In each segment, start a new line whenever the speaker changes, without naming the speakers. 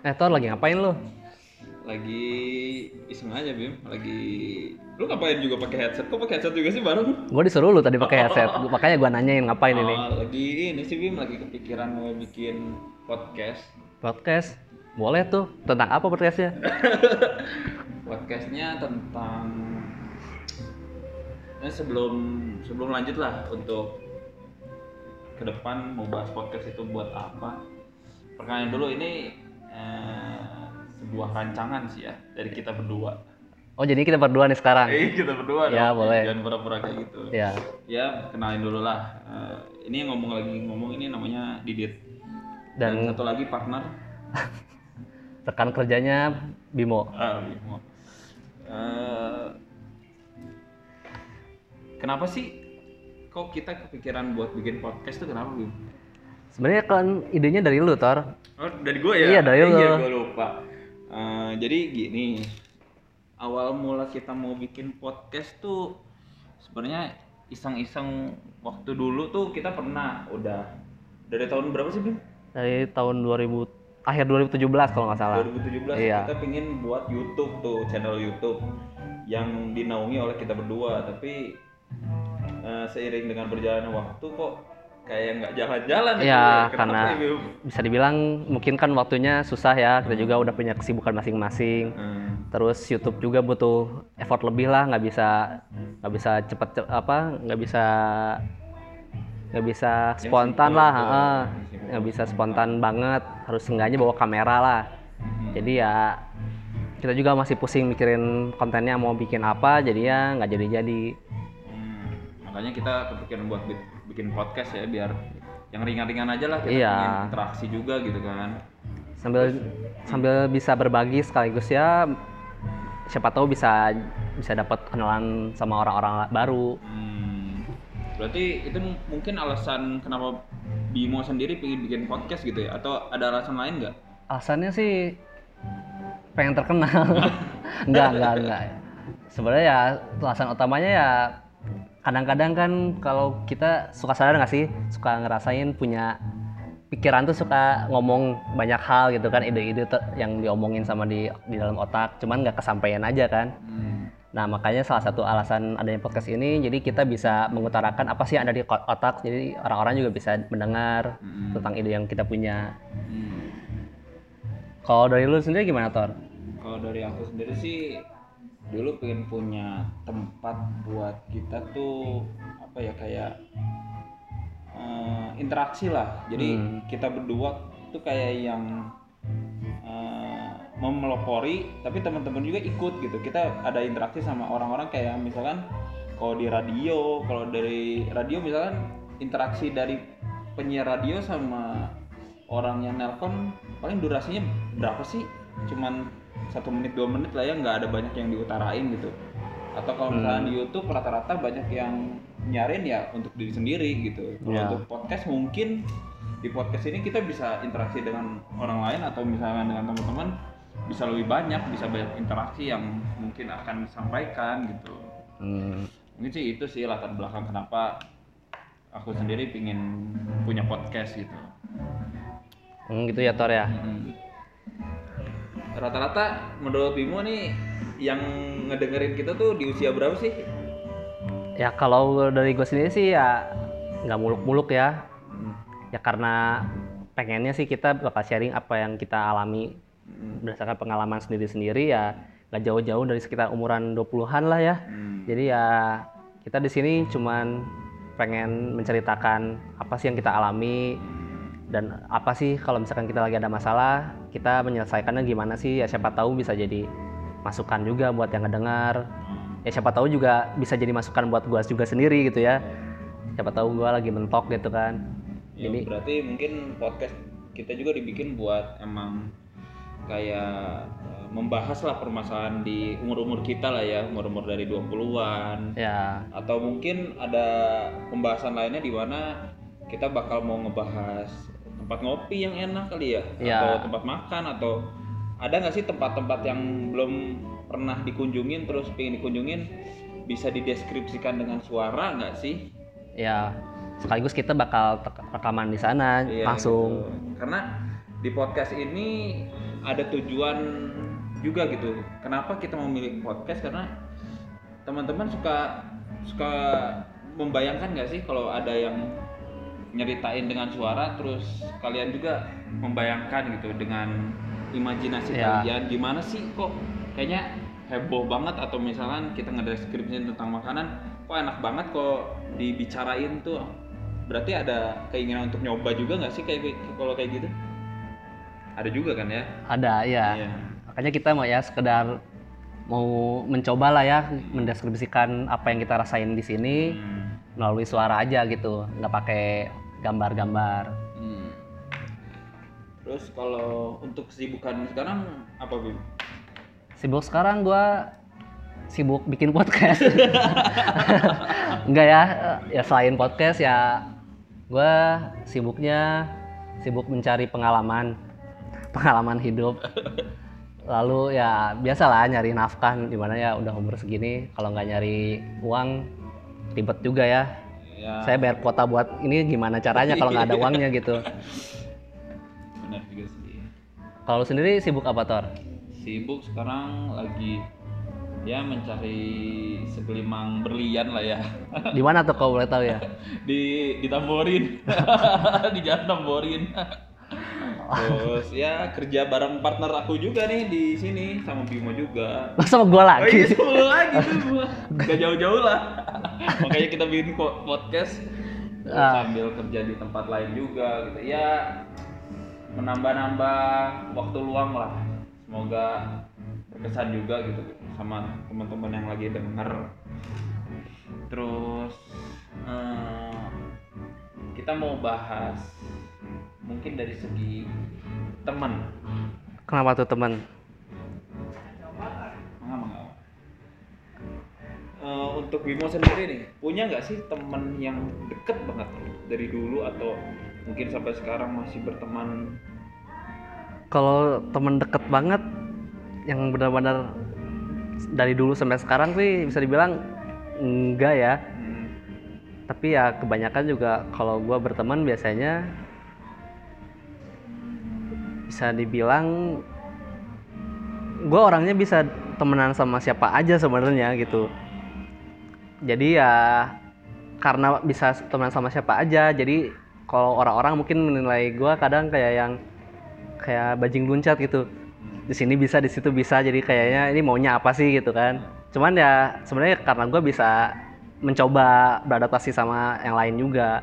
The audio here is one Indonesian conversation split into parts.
Eh Tor lagi ngapain lu?
Lagi iseng aja Bim, lagi lu ngapain juga pakai headset? Kok pakai headset juga sih bareng?
Gue disuruh lu tadi pakai headset, Gua- makanya gua nanyain ngapain ini.
Oh, lagi ini sih Bim, lagi kepikiran mau bikin podcast.
Podcast. Boleh tuh. Tentang apa podcastnya?
Podcastnya tentang eh, sebelum sebelum lanjut lah untuk ke depan mau bahas podcast itu buat apa? Perkenalin dulu ini eh, sebuah rancangan sih ya dari kita berdua.
Oh jadi kita berdua nih sekarang.
Eh kita berdua
Ya,
dong.
boleh.
Jangan pura-pura kayak gitu.
Ya.
Ya kenalin dulu lah. Eh, ini yang ngomong lagi ngomong ini namanya Didit. Dan,
Dan
satu lagi partner.
rekan kerjanya Bimo.
Ah, Bimo. Eh, kenapa sih kok kita kepikiran buat bikin podcast tuh kenapa Bim?
Sebenarnya kan idenya dari lu Tor.
Oh dari gue ya?
Iya, dari
Eh, Iya
lo.
gue lupa. Eh, jadi gini, awal mula kita mau bikin podcast tuh sebenarnya iseng-iseng waktu dulu tuh kita pernah udah dari tahun berapa sih Bim?
Dari tahun 2000 akhir 2017 kalau nggak salah.
2017
Iya.
kita pingin buat YouTube tuh channel YouTube yang dinaungi oleh kita berdua tapi eh, seiring dengan berjalannya waktu kok kayak nggak jalan-jalan.
Iya,
Kenapa
karena
ya,
bisa dibilang mungkin kan waktunya susah ya. Kita juga udah punya kesibukan masing-masing.
Hmm,
Terus YouTube juga butuh effort lebih lah, nggak bisa nggak bisa cepet ce- apa, nggak bisa nggak bisa spontan
simpel
lah, nggak bisa spontan banget. Harus seenggaknya bawa kamera lah.
hmm.
Jadi ya kita juga masih pusing mikirin kontennya mau bikin apa, jadi ya nggak jadi-jadi.
Hmm, makanya kita kepikiran buat bikin podcast ya biar yang ringan-ringan aja lah kita
Iya.
interaksi juga gitu kan.
Sambil sambil bisa berbagi sekaligus ya siapa tahu bisa bisa dapat kenalan sama orang-orang baru.
Hmm, berarti itu mungkin alasan kenapa Bimo sendiri pengen bikin podcast gitu ya atau ada alasan lain nggak?
Alasannya sih pengen terkenal. enggak, enggak, enggak. Sebenarnya ya alasan utamanya ya kadang-kadang kan kalau kita suka sadar nggak sih suka ngerasain punya pikiran tuh suka ngomong banyak hal gitu kan ide-ide yang diomongin sama di di dalam otak cuman nggak kesampaian aja kan
Hmm.
nah makanya salah satu alasan adanya podcast ini jadi kita bisa mengutarakan apa sih yang ada di otak jadi orang-orang juga bisa mendengar
Hmm.
tentang ide yang kita punya
Hmm.
kalau dari lu sendiri gimana Tor?
Kalau dari aku sendiri sih dulu pengen punya tempat buat kita tuh apa ya kayak eh, interaksi lah. Jadi
Hmm.
kita berdua tuh kayak yang eh, memelopori, tapi teman-teman juga ikut gitu. Kita ada interaksi sama orang-orang kayak misalkan kalau di radio, kalau dari radio misalkan interaksi dari penyiar radio sama orang yang nelpon paling durasinya berapa sih? Cuman satu menit dua menit lah ya nggak ada banyak yang diutarain gitu. Atau kalau misalnya di YouTube rata-rata banyak yang nyarin ya untuk diri sendiri gitu. Kalau
Ya.
untuk podcast mungkin di podcast ini kita bisa interaksi dengan orang lain atau misalnya dengan teman-teman bisa lebih banyak, bisa banyak interaksi yang mungkin akan disampaikan gitu.
Hmm.
Mungkin sih itu sih latar belakang kenapa aku sendiri pingin punya podcast gitu.
Hmm, gitu ya Tor ya.
Mm. Rata-rata menurut Bimo nih yang ngedengerin kita tuh di usia berapa sih?
Ya kalau dari gue sendiri sih ya nggak muluk-muluk ya. Ya karena pengennya sih kita bakal sharing apa yang kita alami
Mm.
berdasarkan pengalaman sendiri-sendiri ya nggak jauh-jauh dari sekitar umuran 20-an lah ya.
Hmm.
Jadi ya kita di sini cuman pengen menceritakan apa sih yang kita alami dan apa sih kalau misalkan kita lagi ada masalah kita menyelesaikannya gimana sih? Ya siapa tahu bisa jadi masukan juga buat yang ngedengar ya siapa tahu juga bisa jadi masukan buat gua juga sendiri gitu ya. Siapa tahu gua lagi mentok gitu kan.
Ya,
jadi
berarti mungkin podcast kita juga dibikin buat emang kayak eh, membahas lah permasalahan di umur-umur kita lah ya, umur-umur dari 20-an.
ya.
Atau mungkin ada pembahasan lainnya di mana kita bakal mau ngebahas tempat ngopi yang enak kali ya,
Ya.
atau tempat makan atau ada nggak sih tempat-tempat yang belum pernah dikunjungin terus pengen dikunjungin bisa dideskripsikan dengan suara nggak sih?
ya sekaligus kita bakal rekaman di sana
Iya,
langsung
gitu. Karena di podcast ini ada tujuan juga gitu. Kenapa kita memilih podcast karena teman-teman suka suka membayangkan nggak sih kalau ada yang nyeritain dengan suara terus kalian juga membayangkan gitu dengan imajinasi
Ya.
kalian gimana sih kok kayaknya heboh banget atau misalkan kita ngedeskripsiin tentang makanan kok enak banget kok dibicarain tuh berarti ada keinginan untuk nyoba juga nggak sih kayak kalau kayak gitu ada juga kan ya
Ada ya.
Iya.
Makanya kita mau ya sekedar mau mencoba lah ya mendeskripsikan apa yang kita rasain di sini
Hmm.
melalui suara aja gitu, nggak pakai gambar-gambar.
Hmm. Terus kalau untuk kesibukan sekarang apa Bim?
Sibuk sekarang gua sibuk bikin podcast. Enggak ya, ya selain podcast ya gua sibuknya sibuk mencari pengalaman, pengalaman hidup. Lalu ya biasalah nyari nafkah di mana ya udah umur segini kalau nggak nyari uang ribet juga ya.
Ya,
Saya bayar kuota buat ini gimana caranya kalau nggak ada uangnya gitu.
benar juga sih.
Kalau sendiri sibuk apa Tor?
Sibuk sekarang lagi ya mencari segelimang berlian lah ya.
Di mana tuh kalau boleh tahu ya?
di di Tamborin. di jalan Tamborin. Terus ya kerja bareng partner aku juga nih di sini sama Bimo juga.
Sama gua
Oh
lagi.
iya sepuluh lagi tuh gua. Gak jauh-jauh lah. Makanya kita bikin po- podcast
Ah.
sambil kerja di tempat lain juga gitu. Ya menambah-nambah waktu luang lah. Semoga berkesan juga gitu sama teman-teman yang lagi denger. Terus eh, kita mau bahas mungkin dari segi teman.
Kenapa tuh teman?
Eh, untuk Bimo sendiri nih, punya nggak sih temen yang deket banget dari dulu atau mungkin sampai sekarang masih berteman?
Kalau teman deket banget yang benar-benar dari dulu sampai sekarang sih bisa dibilang enggak ya.
Hmm,
Tapi ya kebanyakan juga kalau gua berteman biasanya bisa dibilang gua orangnya bisa temenan sama siapa aja sebenarnya gitu. Jadi ya karena bisa temenan sama siapa aja, jadi kalau orang-orang mungkin menilai gua kadang kayak yang kayak bajing luncat gitu. Di sini bisa, di situ bisa, jadi kayaknya ini maunya apa sih gitu kan. Cuman ya sebenarnya karena gua bisa mencoba beradaptasi sama yang lain juga.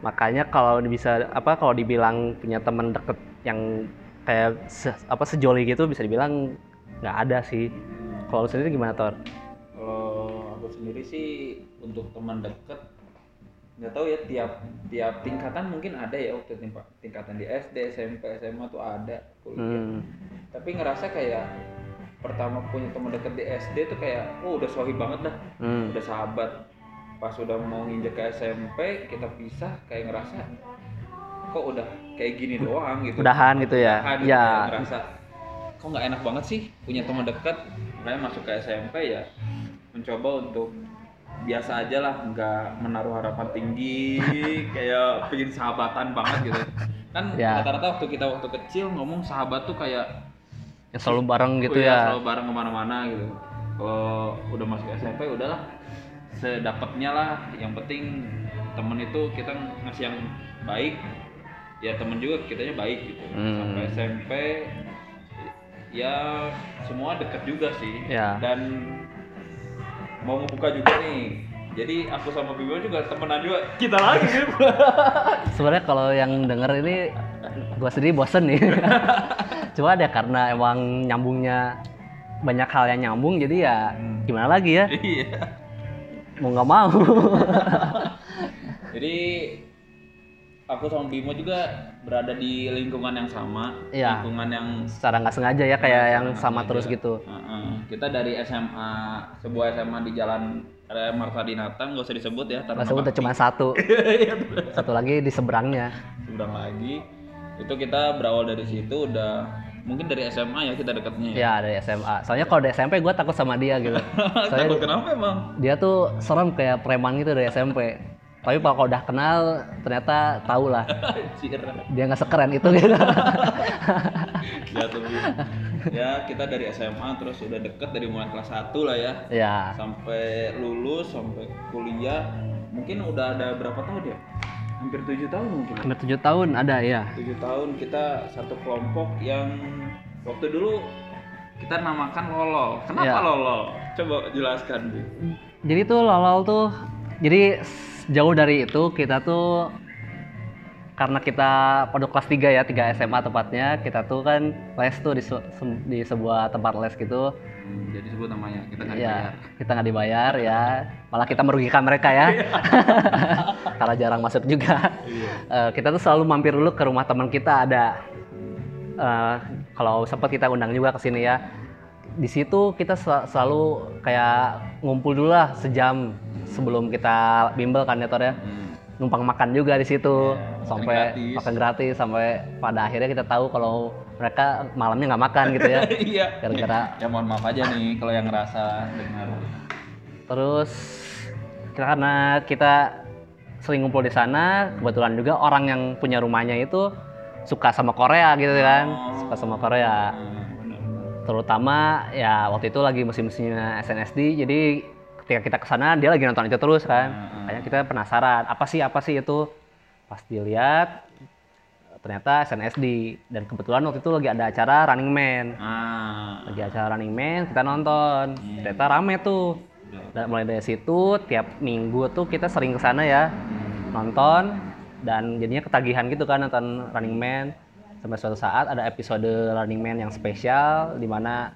Makanya kalau bisa apa kalau dibilang punya teman deket yang kayak se- apa sejoli gitu bisa dibilang nggak ada sih. Kalau lu sendiri gimana Tor?
Kalau aku sendiri sih untuk teman deket nggak tahu ya tiap tiap tingkatan mungkin ada ya waktu timpa- tingkatan di SD, SMP, SMA tuh ada kuliah.
Hmm.
Tapi ngerasa kayak pertama punya teman deket di SD tuh kayak oh udah sohib banget dah.
Hmm.
udah sahabat pas udah mau nginjek ke SMP kita pisah kayak ngerasa kok udah kayak gini doang gitu
Udahan gitu ya?
Udahan gitu,
Ya.
kayak ngerasa kok nggak enak banget sih punya teman dekat makanya masuk ke SMP ya mencoba untuk biasa aja lah nggak menaruh harapan tinggi kayak pengen sahabatan banget gitu kan
Ya.
rata-rata waktu kita waktu kecil ngomong sahabat tuh kayak
Yang selalu bareng gitu
Oh iya,
ya.
selalu bareng ke mana-mana gitu kalau udah masuk SMP udahlah sedapatnya lah yang penting temen itu kita ngasih yang baik ya temen juga kitanya baik gitu
Hmm.
sampai SMP ya semua dekat juga sih
Ya.
dan mau ngebuka juga nih jadi aku sama Bimo juga temenan juga kita lagi Bim.
Sebenarnya kalau yang denger ini gua sendiri bosen nih. Cuma ada karena emang nyambungnya banyak hal yang nyambung jadi ya gimana lagi ya
iya
mau nggak mau
Jadi aku sama Bimo juga berada di lingkungan yang sama,
Iya.
lingkungan yang
secara nggak sengaja ya kayak yang sama
sengaja.
terus gitu
Heeh. Kita dari SMA, sebuah SMA di Jalan Raya Marta Dinata, nggak usah disebut ya,
nggak sebut cuma satu
Iya,
satu lagi di seberangnya
seberang lagi. Itu kita berawal dari situ udah mungkin dari SMA ya kita dekatnya ya.
ya dari SMA soalnya kalau di SMP gue takut sama dia gitu
Takut kenapa emang?
dia tuh serem kayak preman gitu dari SMP tapi kalau udah kenal ternyata tahu lah dia nggak sekeren itu gitu
ya ya kita dari SMA terus udah deket dari mulai kelas 1 lah ya.
Ya
sampai lulus sampai kuliah. Mungkin udah ada berapa tahun ya? Hampir tujuh tahun mungkin.
Hampir tujuh tahun ada ya
tujuh tahun kita satu kelompok yang waktu dulu kita namakan lolol. Kenapa
Ya.
lolol? Coba jelaskan Bu.
jadi tuh lolol tuh jadi jauh dari itu kita tuh karena kita pada kelas 3 ya 3 SMA tepatnya kita tuh kan les tuh di, se- di sebuah tempat les gitu.
Hmm, jadi sebut namanya kita nggak
ya
dibayar.
kita nggak dibayar ya. Malah kita merugikan mereka ya. Karena jarang masuk juga.
Iya.
Eh, kita tuh selalu mampir dulu ke rumah teman kita ada eh, kalau sempat kita undang juga ke sini ya di situ kita sel- selalu kayak ngumpul dulu lah sejam sebelum kita bimbel kan ya ya
Hmm.
numpang makan juga di situ
makan
sampai
gratis.
makan gratis sampai pada akhirnya kita tahu kalau mereka malamnya nggak makan gitu ya
Iya.
gara-gara
Ya mohon maaf aja nih kalau yang ngerasa dengar.
Terus karena kita sering ngumpul di sana, kebetulan juga orang yang punya rumahnya itu suka sama Korea gitu kan, suka sama Korea.
Hmm.
Terutama ya waktu itu lagi musim-musimnya SNSD, jadi ketika kita ke sana dia lagi nonton itu terus kan.
Hmm.
Kayaknya kita penasaran, apa sih apa sih itu? Pas dilihat ternyata SNSD dan kebetulan waktu itu lagi ada acara Running Man.
Ah.
Lagi acara Running Man, kita nonton.
Hmm.
Ternyata rame tuh. Dan mulai dari situ tiap minggu tuh kita sering ke sana ya
Hmm.
nonton dan jadinya ketagihan gitu kan nonton Running Man sampai suatu saat ada episode Running Man yang spesial di mana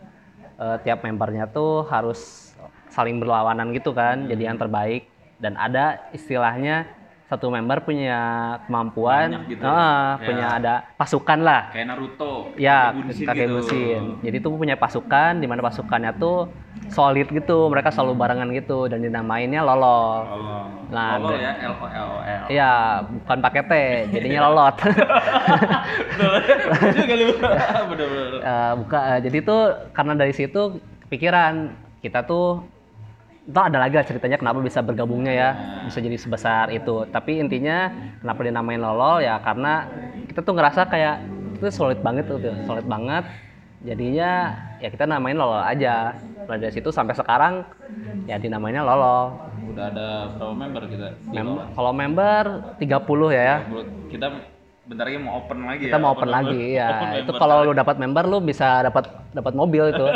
eh, tiap membernya tuh harus saling berlawanan gitu kan jadi yang terbaik. Dan ada istilahnya satu member punya kemampuan
Banyak gitu.
ah,
Ya.
punya ada pasukan lah
Kayak Naruto.
Ya,
kakek gitu.
busin. Jadi tuh punya pasukan di mana pasukannya tuh solid gitu, mereka selalu barengan gitu dan dinamainnya lolol.
Lolol.
Nah,
Lolol ya, L O L O L.
Iya, bukan pakai T, jadinya lolot.
Betul juga lu.
Eh, buka, eh, jadi tuh karena dari situ pikiran kita tuh itu ada lagi lah ceritanya kenapa bisa bergabungnya ya bisa jadi sebesar itu. Tapi intinya kenapa dinamain lolol? Ya karena kita tuh ngerasa kayak itu solid banget tuh solid banget. Jadinya ya kita namain lolol aja. Mulai dari situ sampai sekarang ya dinamainnya lolol.
Udah ada berapa member kita?
Mem- kalau member 30 ya ya.
Kita bentar lagi mau open lagi
kita
ya.
mau open lagi ya.
Open
itu kalau lu dapat member lu bisa dapat dapat mobil itu.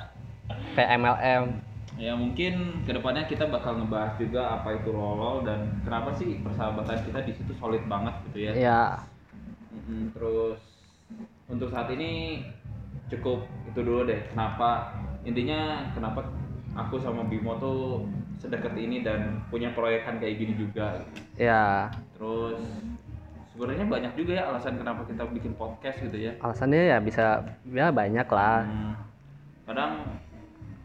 Kayak MLM
Ya mungkin ke depannya kita bakal ngebahas juga apa itu lolol dan kenapa sih persahabatan kita di situ solid banget gitu ya.
ya
Mm-mm, terus untuk saat ini cukup itu dulu deh. Kenapa intinya kenapa aku sama Bimo tuh sedekat ini dan punya proyekan kayak gini juga.
ya
Terus sebenarnya banyak juga ya alasan kenapa kita bikin podcast gitu ya.
alasannya ya bisa ya banyak lah
Hmm, kadang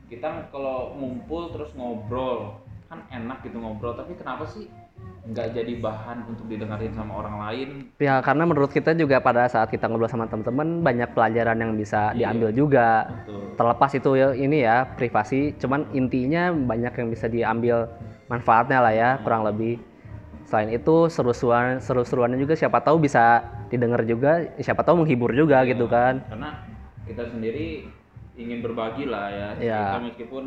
kita kalau ngumpul terus ngobrol kan enak gitu ngobrol tapi kenapa sih nggak jadi bahan untuk didengarin sama orang lain
ya karena menurut kita juga pada saat kita ngobrol sama teman-teman banyak pelajaran yang bisa
Iya.
diambil juga
Betul.
terlepas itu ya ini ya privasi cuman intinya banyak yang bisa diambil manfaatnya lah ya kurang lebih selain itu seru-seruan seru-seruannya juga siapa tahu bisa didengar juga siapa tahu menghibur juga gitu kan
karena kita sendiri ingin berbagi lah ya.
Iya.
Kita meskipun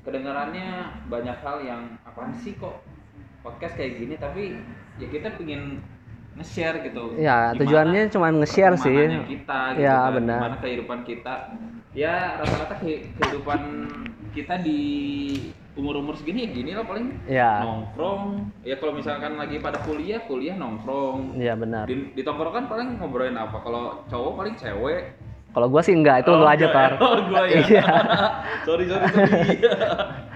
kedengarannya banyak hal yang apaan sih kok podcast kayak gini? Tapi ya kita pengen nge-share gitu.
Ya
Gimana
tujuannya cuma nge-share sih.
kita gitu
Ya,
kan,
benar.
gimana kehidupan kita. Ya rata-rata ke- kehidupan kita di umur-umur segini ya gini lah paling.
Ya
nongkrong. Ya kalau misalkan lagi pada kuliah kuliah nongkrong.
Ya benar.
Di, di tongkrongan paling ngobrolin apa? Kalau cowok paling cewek
kalau gua sih enggak itu lu aja
enggak
tar.
Ya? oh gua ya?
Iya.
sorry sorry sorry.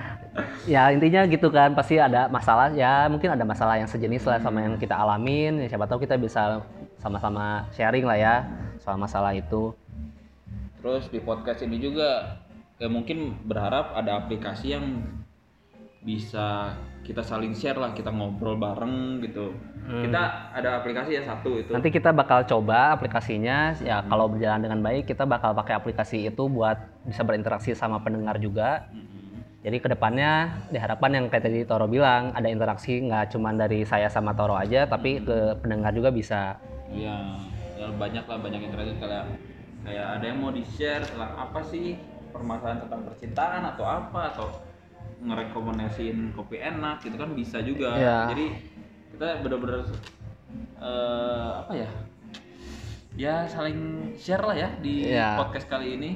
Ya intinya gitu kan pasti ada masalah. Ya mungkin ada masalah yang sejenis lah sama yang kita alamin. Ya, siapa tahu kita bisa sama-sama sharing lah ya soal masalah itu.
Terus di podcast ini juga ya mungkin berharap ada aplikasi yang bisa kita saling share lah kita ngobrol bareng gitu. Kita ada aplikasi ya satu itu.
Nanti kita bakal coba aplikasinya. Ya kalau berjalan dengan baik kita bakal pakai aplikasi itu buat bisa berinteraksi sama pendengar juga.
Mm-mm.
Jadi ke depannya diharapkan yang kayak tadi Toro bilang ada interaksi nggak cuma dari saya sama Toro aja, tapi ke pendengar juga bisa.
Iya, ya banyak lah banyak interaksi. Kayak kayak ada yang mau di share tentang apa sih permasalahan tentang percintaan atau apa atau ngerekomendasiin kopi enak gitu kan bisa juga.
Iya.
Jadi kita bener-bener eh, apa ya? Ya saling share lah ya di
Iya.
podcast kali ini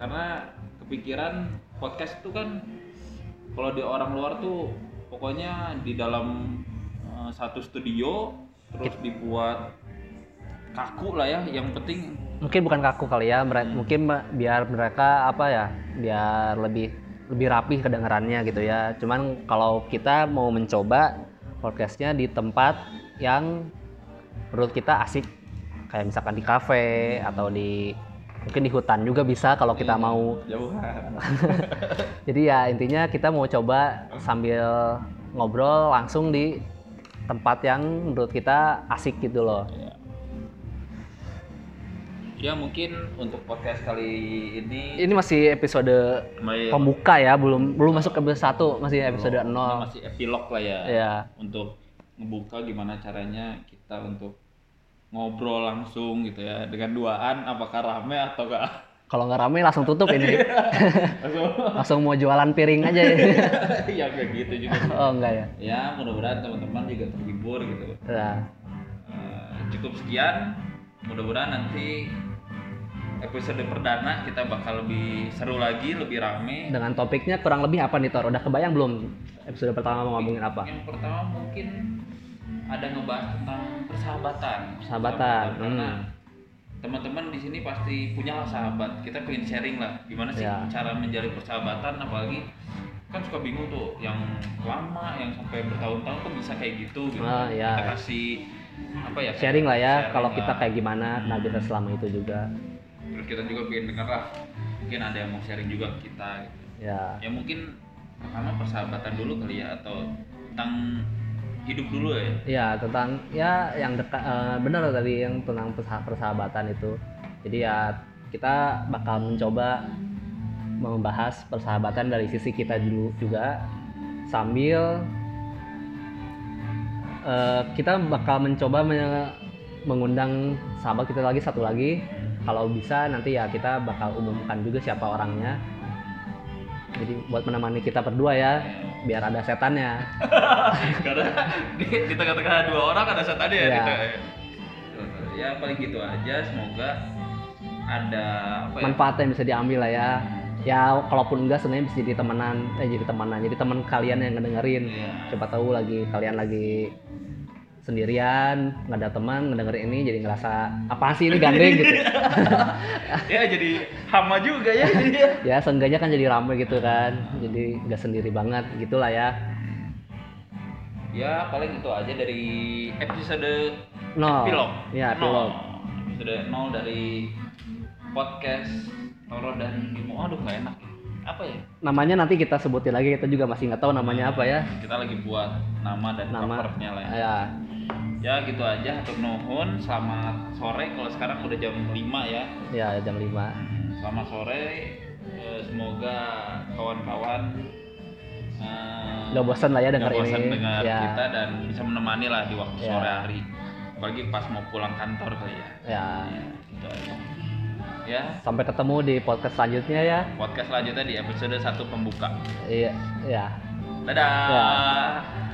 karena kepikiran podcast itu kan kalau di orang luar tuh pokoknya di dalam eh, satu studio terus dibuat kaku lah ya yang penting
Mungkin bukan kaku kali ya, mere- mungkin ma- biar mereka apa ya, biar lebih lebih rapih kedengarannya gitu ya. Cuman kalau kita mau mencoba podcastnya di tempat yang menurut kita asik, kayak misalkan di kafe atau di mungkin di hutan juga bisa kalau kita mau
jauhan
Jadi ya intinya kita mau coba sambil ngobrol langsung di tempat yang menurut kita asik gitu loh.
Ya mungkin untuk podcast kali ini.
Ini masih episode
May-
pembuka ya, belum belum masuk ke episode 1, masih episode
ini
0.
masih epilog lah ya.
Ya.
untuk ngebuka gimana caranya kita untuk ngobrol langsung gitu ya. Dengan duaan apakah rame atau enggak
Kalau nggak rame langsung tutup ini.
langsung.
Langsung mau jualan piring aja.
ya. Kayak gitu juga
oh enggak ya.
ya mudah-mudahan teman-teman juga terhibur gitu.
Nah,
Eh, cukup sekian. Mudah-mudahan nanti episode perdana kita bakal lebih seru lagi lebih rame
dengan topiknya kurang lebih apa nih Tor? Udah kebayang belum episode pertama mau ngomongin apa?
yang pertama mungkin ada ngebahas tentang persahabatan
Persahabatan,
karena
hmm.
teman-teman di sini pasti punya lah sahabat kita pengen sharing lah gimana sih
Ya.
cara menjalin persahabatan apalagi kan suka bingung tuh yang lama yang sampai bertahun-tahun kok bisa kayak gitu gitu
Ah, ya.
kita kasih apa ya
Sharing lah ya kalau kita kayak gimana nah kita selama itu juga.
Terus kita juga pengen dengar lah mungkin ada yang mau sharing juga ke kita gitu.
Ya.
ya mungkin pertama persahabatan dulu kali ya atau tentang hidup dulu ya
Ya tentang ya yang dekat eh, benar tadi yang tentang persa- persahabatan itu. Jadi ya kita bakal mencoba membahas persahabatan dari sisi kita dulu juga sambil eh, kita bakal mencoba me- mengundang sahabat kita lagi satu lagi. Kalau bisa nanti ya kita bakal umumkan juga siapa orangnya. Jadi buat menemani kita berdua ya, biar ada setannya.
karena di, di tengah-tengah dua orang ada setan ya
Iya.
di tengah- ya paling gitu aja semoga ada apa ya
manfaat yang bisa diambil lah ya ya kalaupun enggak sebenarnya bisa jadi temenan eh jadi temenan jadi teman kalian yang ngedengerin
Iya.
coba tahu lagi kalian lagi sendirian nggak ada teman ngedengerin ini jadi ngerasa apa sih ini gandeng gitu.
Ya jadi hama juga ya jadi ya.
ya seenggaknya kan jadi ramai gitu kan. Jadi nggak sendiri banget gitulah ya.
Ya paling itu aja dari episode
nol.
epilog.
Ya epilog.
Episode nol dari podcast Toro dan Bimo aduh nggak enak ya. Apa ya?
Namanya nanti kita sebutin lagi kita juga masih nggak tahu namanya apa ya.
kita lagi buat nama dan
nama.
covernya lah ya.
ya
ya gitu aja. Untuk nuhun. Selamat sore. Kalau sekarang udah jam 5 ya.
Ya jam 5
selamat sore. Eh, semoga kawan-kawan eh,
nggak bosan lah ya
nggak
denger
bosan
ini.
dengar
ya
kita dan bisa menemani lah di waktu
Ya.
sore hari. Apalagi pas mau pulang kantor kali ya.
Ya
ya gitu aja ya.
Sampai ketemu di podcast selanjutnya ya.
Podcast selanjutnya di episode 1 pembuka.
Iya ya.
Dadah.
Ya.